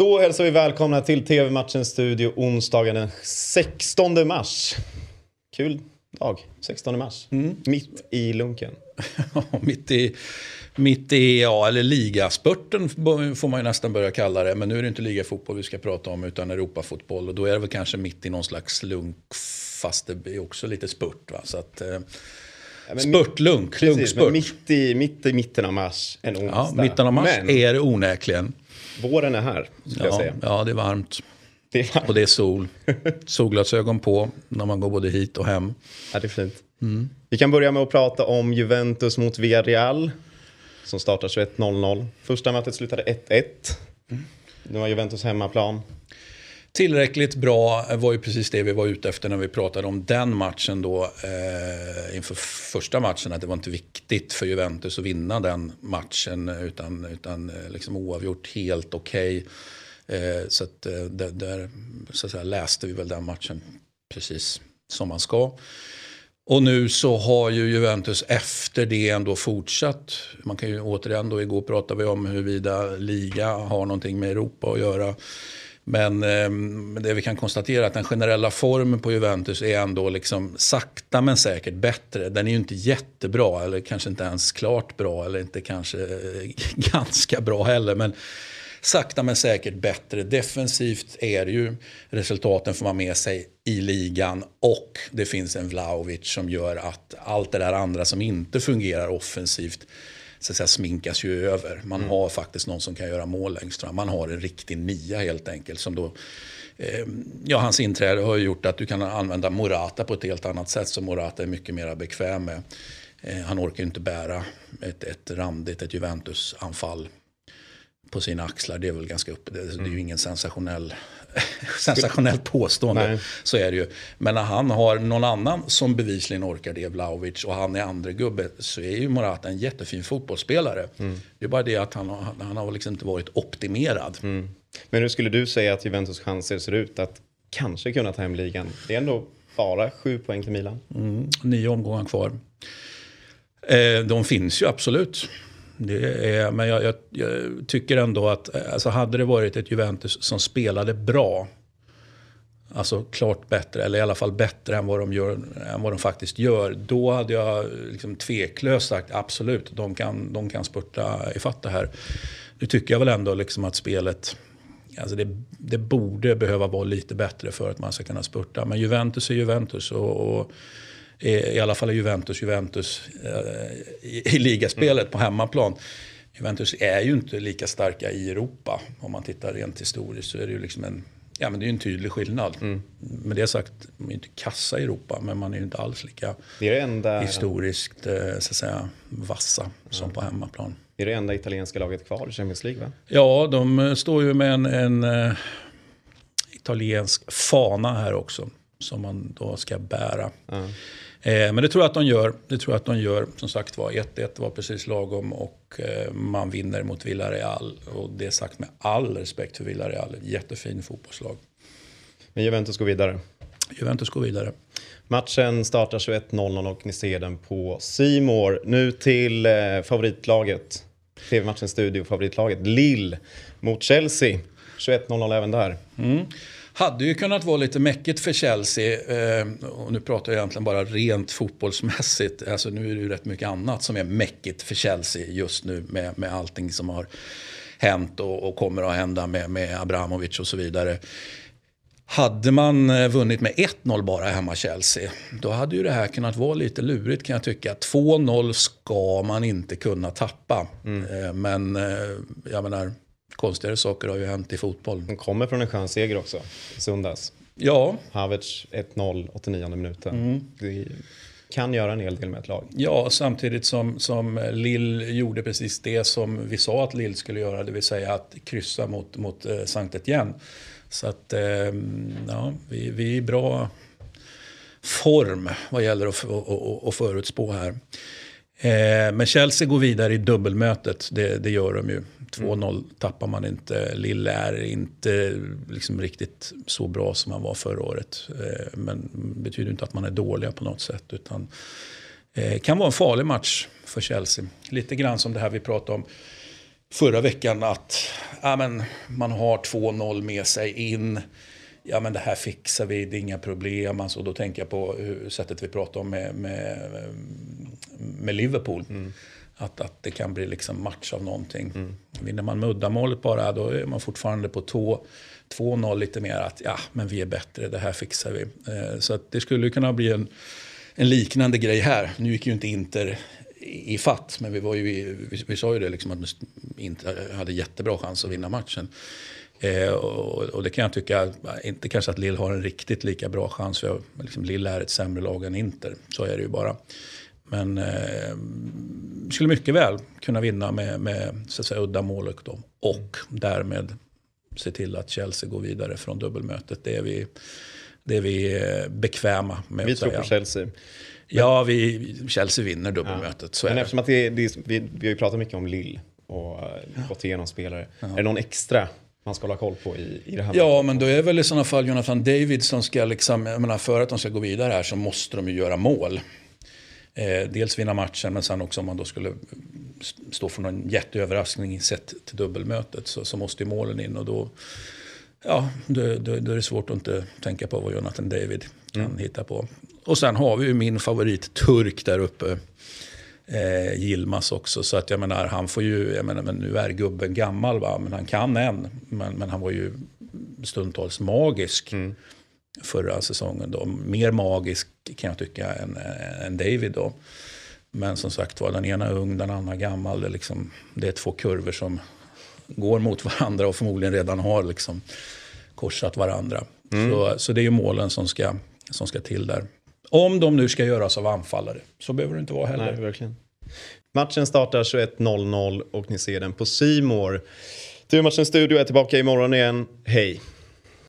Då hälsar vi välkomna till TV-matchens studio onsdagen den 16 mars. Kul dag, 16 mars. Mm. Mitt i lunken. mitt i, mitt i, ja, eller ligaspurten får man ju nästan börja kalla det. Men nu är det inte ligafotboll vi ska prata om utan Europafotboll. Och då är det väl kanske mitt i någon slags lunk, fast det är också lite spurt. Va? Så att, eh, spurtlunk, lunkspurt. mitt i, mitt i mitten av mars, en onsdag. Ja, mitten av mars Men är det onekligen. Våren är här, skulle jag Ja, säga. ja, det är varmt. Det är, Och det är sol. Solglasögon på när man går både hit och hem. ja, det är fint. Mm. Vi kan börja med att prata om Juventus mot Villarreal. Som startar 21.00. Första mötet slutade 1-1. Mm. Nu har Juventus hemmaplan. Tillräckligt bra var ju precis det vi var ute efter när vi pratade om den matchen då eh, inför första matchen. Att det var inte viktigt för Juventus att vinna den matchen utan, utan eh, liksom oavgjort helt okej. Eh, så att, eh, där, där så att säga, läste vi väl den matchen precis som man ska. Och nu så har ju Juventus efter det ändå fortsatt. Man kan ju återigen då, igår pratade vi om huruvida liga har någonting med Europa att göra. Men eh, det vi kan konstatera är att den generella formen på Juventus är ändå liksom sakta men säkert bättre. Den är ju inte jättebra eller kanske inte ens klart bra eller inte kanske eh, ganska bra heller. Men sakta men säkert bättre. Defensivt är det ju resultaten får man med sig i ligan och det finns en Vlahovic som gör att allt det där andra som inte fungerar offensivt så att säga, sminkas ju över. Man har faktiskt någon som kan göra mål längst fram. Man har en riktig nia helt enkelt. Som då, eh, ja, hans inträde har gjort att du kan använda Morata på ett helt annat sätt som Morata är mycket mer bekväm med. Eh, han orkar inte bära ett, ett randigt, ett Juventus-anfall på sina axlar. Det är väl ganska uppe. Det, det är ju ingen sensationell, sensationellt påstående. Nej. Så är det ju. Men när han har någon annan som bevisligen orkar det, Vlahovic, och han är andra gubbe så är ju Morata en jättefin fotbollsspelare. Det är bara det att han har, han har liksom inte varit optimerad. Men hur skulle du säga att Juventus chanser ser ut att kanske kunna ta hem ligan? Det är ändå bara sju poäng till Milan. Mm, nio omgångar kvar. Eh, de finns ju absolut. Det är, men jag, jag, jag tycker ändå att alltså hade det varit ett Juventus som spelade bra. Alltså klart bättre, eller i alla fall bättre än vad de, gör, än vad de faktiskt gör. Då hade jag liksom tveklöst sagt absolut, de kan, de kan spurta ifatt det här. Nu tycker jag väl ändå liksom att spelet, alltså det, det borde behöva vara lite bättre för att man ska kunna spurta. Men Juventus är Juventus och, och i alla fall Juventus Juventus eh, i, i ligaspelet på hemmaplan. Juventus är ju inte lika starka i Europa. Om man tittar rent historiskt så är det ju liksom en, ja, men det är en tydlig skillnad. Med det sagt, de är ju inte kassa i Europa men man är ju inte alls lika Det är det enda, historiskt eh, så att säga, vassa som på hemmaplan. det är det enda italienska laget kvar i Champions League va? Ja, de eh, står ju med en, en eh, italiensk fana här också. Som man då ska bära. Ja. Eh, men det tror jag att de gör. Det tror jag att de gör. Som sagt var, 1-1 var precis lagom och eh, man vinner mot Villarreal. Och det är sagt med all respekt för Villarreal. Ett jättefin fotbollslag. Men Juventus går vidare. Juventus går vidare. Matchen startar 21.00 och ni ser den på Simor. Nu till eh, favoritlaget. TV-matchens studio, favoritlaget. Lille mot Chelsea. 21.00 även där. Mm. Hade ju kunnat vara lite mäckigt för Chelsea. Eh, och nu pratar jag egentligen bara rent fotbollsmässigt. Alltså nu är det ju rätt mycket annat som är mäckigt för Chelsea just nu med, med allting som har hänt och, och kommer att hända med, med Abramovic och så vidare. Hade man eh, vunnit med 1-0 bara hemma Chelsea, då hade ju det här kunnat vara lite lurigt kan jag tycka. 2-0 ska man inte kunna tappa. Eh, Men jag menar, konstigare saker har ju hänt i fotboll. De kommer från en skön seger också i söndags. Ja, Havertz 1-0, 89 minuten. Det kan göra en hel del med ett lag. Ja, samtidigt som, som Lill gjorde precis det som vi sa att Lill skulle göra, det vill säga att kryssa mot, mot eh, Sankt Etienne. Så att, eh, ja, vi, vi är i bra form vad gäller att, att, att, att förutspå här. Eh, men Chelsea går vidare i dubbelmötet, det, det gör de ju. 2-0 tappar man inte. Lille är inte liksom riktigt så bra som han var förra året. Eh, men betyder inte att man är dåliga på något sätt. Utan eh, kan vara en farlig match för Chelsea. Lite grann som det här vi pratade om förra veckan att ja, men, man har 2-0 med sig in. Ja men det här fixar vi, det är inga problem. Alltså, då tänker jag på hur, sättet vi pratade om med, med, med Liverpool. Mm. Att, att det kan bli liksom match av någonting. Mm. Vinner man med uddamålet bara, då är man fortfarande på 2-0 lite mer att ja, men vi är bättre, det här fixar vi. Eh, så att det skulle kunna bli en, en liknande grej här. Nu gick ju inte Inter i fatt, men vi, var ju, vi, vi sa ju det liksom att Inter hade jättebra chans att vinna matchen. Eh, och, och, det kan jag tycka, inte kanske att Lill har en riktigt lika bra chans, för liksom, Lill är ett sämre lag än Inter. Så är det ju bara. Men eh, skulle mycket väl kunna vinna med, med så att säga, uddamålet då. Och därmed se till att Chelsea går vidare från dubbelmötet. Det är vi, det är vi eh, bekväma med Vi tror på Chelsea. Ja, vi, Chelsea vinner dubbelmötet. Ja. Men eftersom att det, det, vi, vi har ju pratat mycket om Lill och ja. gått igenom spelare. Ja. Är det någon extra man ska hålla koll på i, i det här? Ja, men då är det väl i sådana fall Jonathan David som ska, liksom, jag menar, för att de ska gå vidare här så måste de ju göra mål. Eh, dels vinna matchen, men sen också om man då skulle stå för någon jätteöverraskning sett till dubbelmötet så, så måste ju målen in och då, ja, då, då, då är det svårt att inte tänka på vad Jonathan David kan mm. hitta på. Och sen har vi ju min favorit turk där uppe. Eh, Gilmas också. Så att jag menar, han får ju, jag menar, men nu är gubben gammal va, men han kan än. Men, men han var ju stundtals magisk. Mm förra säsongen. Då. Mer magisk kan jag tycka än, än David. Då. Men som sagt var, den ena är ung, den andra gammal. Det är, liksom, det är två kurvor som går mot varandra och förmodligen redan har liksom korsat varandra. Mm. Så, så det är ju målen som ska, som ska till där. Om de nu ska göras av anfallare, så behöver det inte vara heller. Nej, verkligen. Matchen startar 21.00 och ni ser den på Simor. Turmatchen Studio är tillbaka imorgon igen. Hej!